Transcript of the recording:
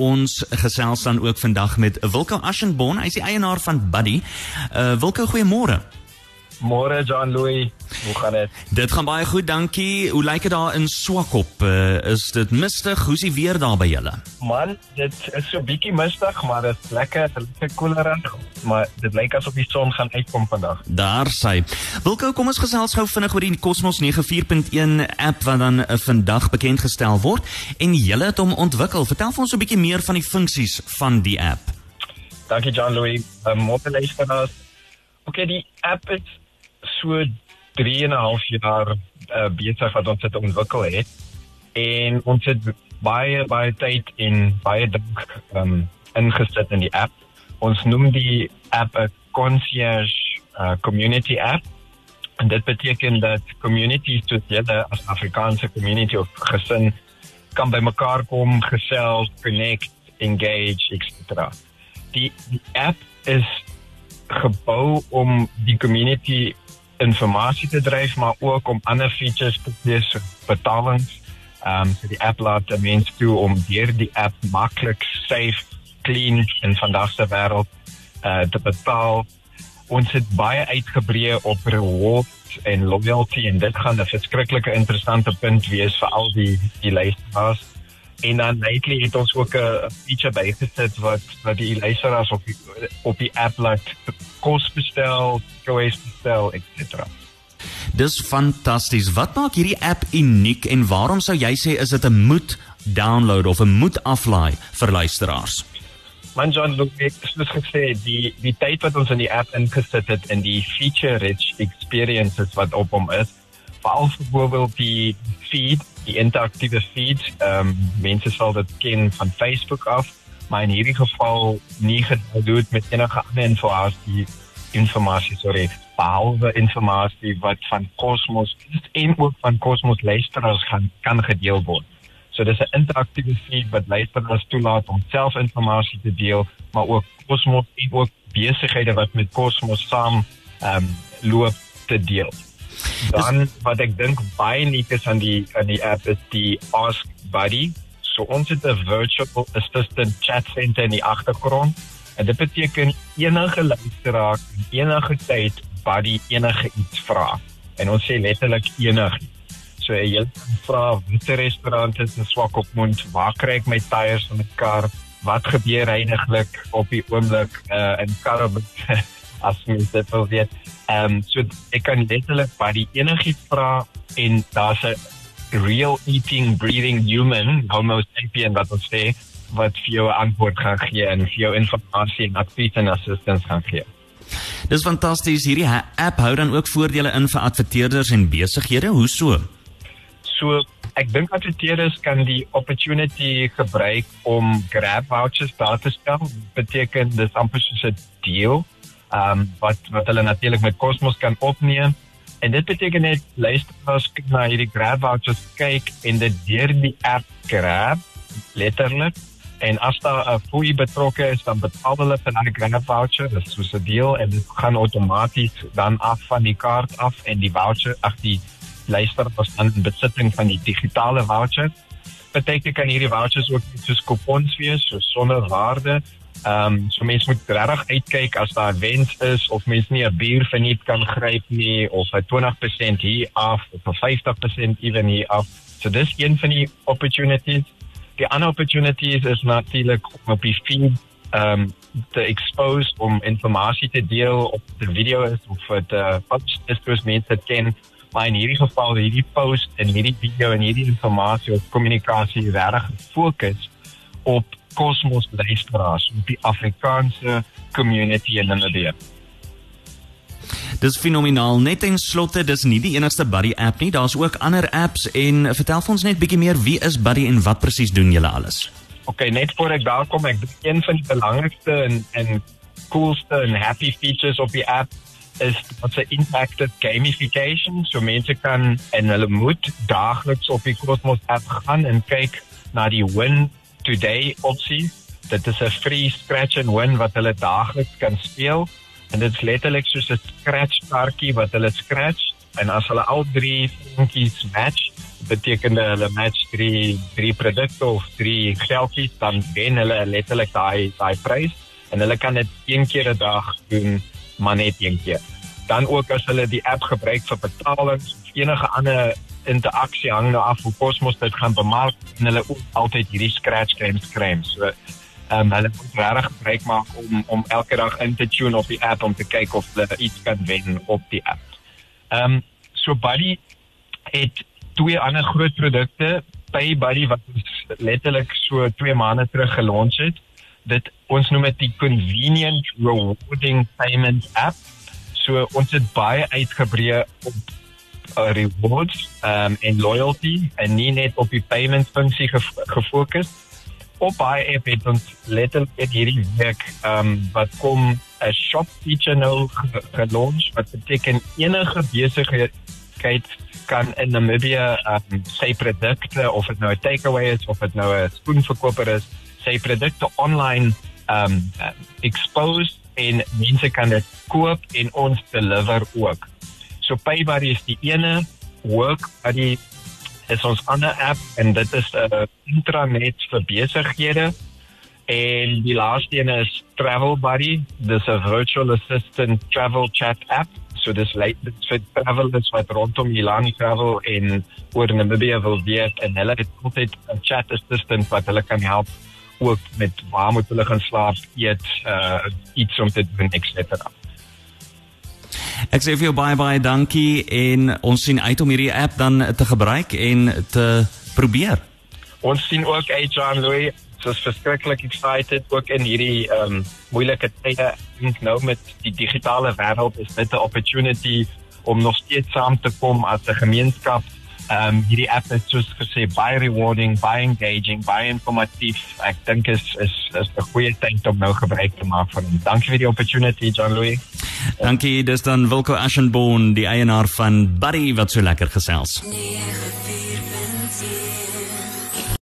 ons gesels dan ook vandag met Wilko Ashenborn. Hy is die eienaar van Buddy. Uh Wilko, goeiemôre. Môre John Louis, hoe gaan dit? Dit gaan baie goed, dankie. Hoe lyk dit daar in Swakop? Uh, is dit mistig? Hoe's die weer daar by julle? Man, dit is so bietjie mistig, maar dit is lekker, lekker koelerig, maar dit lyk asof die son gaan uitkom vandag. Daar sê. Wilko, kom ons gesels gou vinnig oor die Cosmos 94.1 app wat dan uh, vandag bekend gestel word en julle het hom ontwikkel. Vertel vir ons 'n bietjie meer van die funksies van die app. Dankie John Louis. Um, Môre luisteraars. Okay, die app is so 3 en 'n half jaar uh, besig wat ons dit ontwikkel het en ons het baie baie tyd en baie dink um, ingesit in die app. Ons noem die app 'n concierge uh, community app. En dit beteken dat communities soos julle as Afrikaanse community of gesin kan bymekaar kom, gesels, connect, engage, etc. Die, die app is gebou om die community informasie te dryf maar ook om ander features te hê so betalings. Ehm um, so die app laat mense toe om deur die app maklik, safe, clean in vandag se wêreld uh te betaal. Ons het baie uitgebrei op rewards en loyalty en dit gaan 'n verskriklike interessante punt wees vir al die die luisteraars. En dan lately het ons ook 'n feature bygesit wat wat die luisteraars op die, op die app laat kos bestel, choice bestel, etc. Dis fantasties. Wat maak hierdie app uniek en waarom sou jy sê is dit 'n moet download of 'n moet aflaai vir luisteraars? Man John, look, ek het gesê die die tyd wat ons in die app ingesit het in die feature rich experiences wat op hom is, veral vir byvoorbeeld die feed, die interaktiewe feed, ehm um, mense sal dit ken van Facebook af maar in hierdie geval nie gedoen met enige ander informasie informasie sorry behalwe informasie wat van Cosmos en ook van Cosmos luisteraars gaan kan gedeel word. So dis 'n interaktiewe feed wat luisteraars toelaat om self inligting te deel, maar ook Cosmos en ook besighede wat met Cosmos saam ehm um, loop te deel. Dan wat ek dink baie uniek is aan die aan die app is die Ask Buddy So ons het 'n virtual assistant chat center in die agtergrond. En dit beteken enige luisteraar enige tyd wat die enige iets vra. En ons sê letterlik enige. So jy vra watter restaurant is in Swakopmund, waar kry ek my tyres van 'n kar? Wat gebeur eindiglik op die oomblik uh, in Karoo as mens dit wil weet. Ehm um, so ek kan letterlik by die enigiets vra en daar's 'n real eating breathing human homo sapien wat ons sê wat vir jou antwoord gaan gee en vir jou inligting en advies en assistance gaan gee. Dis fantasties hierdie app hou dan ook voordele in vir adverteerders en besighede. Hoe so? So ek dink adverteerders kan die opportunity gebruik om grab vouchers daar te stel. Beteken dis amper soos 'n deal. Ehm um, wat wat hulle natuurlik met Cosmos kan opneem En dit beteken net luisteraars kyk na hierdie grab kyk en dit deur die app grab letterlik en as daar 'n fooi betrokke is dan betaal hulle vir daai grab voucher is so 'n deal en dit gaan outomaties dan af van die kaart af en die voucher ag die luisteraars dan in besitting van die digitale voucher beteken kan hierdie vouchers ook soos coupons wees so sonder waarde Ehm um, so mense moet regtig uitkyk as daar wens is of mense nie 'n bier verniet kan gryp nie of 'n 20% hier af of 'n 50% ewen hier af. So dis een van die opportunities. Die ander opportunities is natuurlik om op die feed ehm um, te expose om inligting te deel op die video is of dit uh post is vir mense ken maar in hierdie geval hierdie post en hierdie video en hierdie inligting of kommunikasie regtig fokus op kosmos luisteraars op die Afrikaanse community in Namibië. Dis fenomenaal. Net en slotte, dis nie die enigste Buddy app nie. Daar's ook ander apps en vertel vir ons net bietjie meer wie is Buddy en wat presies doen julle alles? OK, net voor ek daar kom, ek dink een van die belangrikste en en coolste en happy features op die app is wat se interactive gamification. So mense kan en hulle moet daagliks op die Cosmos app gaan en kyk na die win today opsie. Dit is 'n free scratch and win wat hulle daagliks kan speel. En dit is letterlik soos 'n scratch kaartjie wat hulle scratch. En as hulle al drie voetjies match, beteken hulle match drie drie produkte of drie geldjies dan wen hulle letterlik daai daai prys en hulle kan dit een keer 'n dag doen maar net een keer. Dan ook as hulle die app gebruik vir betalings of enige ander interaksie hang nou af hoe Cosmos dit gaan bemark en hulle ook altyd hierdie scratch games kry so ehm um, hulle moet regtig gebruik maak om om elke dag in te tune op die app om te kyk of hulle iets kan wen op die app. Ehm um, so Buddy het twee ander groot produkte Pay Buddy wat ons letterlik so 2 maande terug gelons het. Dit ons noem dit die convenient rewarding payment app. So ons het baie uitgebrei op rewards um, en loyalty en nie net op die payment funksie gefokus op baie app het ons letterlik in hierdie week um, wat kom 'n shop feature nou gelons wat beteken enige besigheid kan in Namibia um, sy produkte of dit nou 'n takeaway is of dit nou 'n spoenverkoper is, sy produkte online um expose en mense kan dit koop en ons deliver ook. So Paybuddy is die ene work buddy is ons ander app en dit is 'n uh, intranet vir besighede. En die laaste een is Travel Buddy, dis 'n virtual assistant travel chat app. So dis lyk dit vir travelers wat rondom die land travel en oor Namibia wil weet en hulle het altyd 'n chat assistant wat hulle kan help ook met waar moet hulle gaan slaap, eet, uh iets om te doen etc. Ek sê vir jou baie baie dankie en ons sien uit om hierdie app dan te gebruik en te probeer. Ons sien ook uit John Louis so verskriklik excited ook in hierdie ehm um, moeilike tye nou met die digitale wêreld is dit 'n opportunity om nog steeds saam te kom as 'n gemeenskap. Ehm um, hierdie app is soos gesê baie rewarding, baie engaging, baie informatief. Ek dink is is is 'n goeie tyd om nou gebruik te maak van. Dankie vir die opportunity John Louis. Dankie, dis dan Wilco Ashenborn, die eienaar van Buddy wat so lekker gesels. 94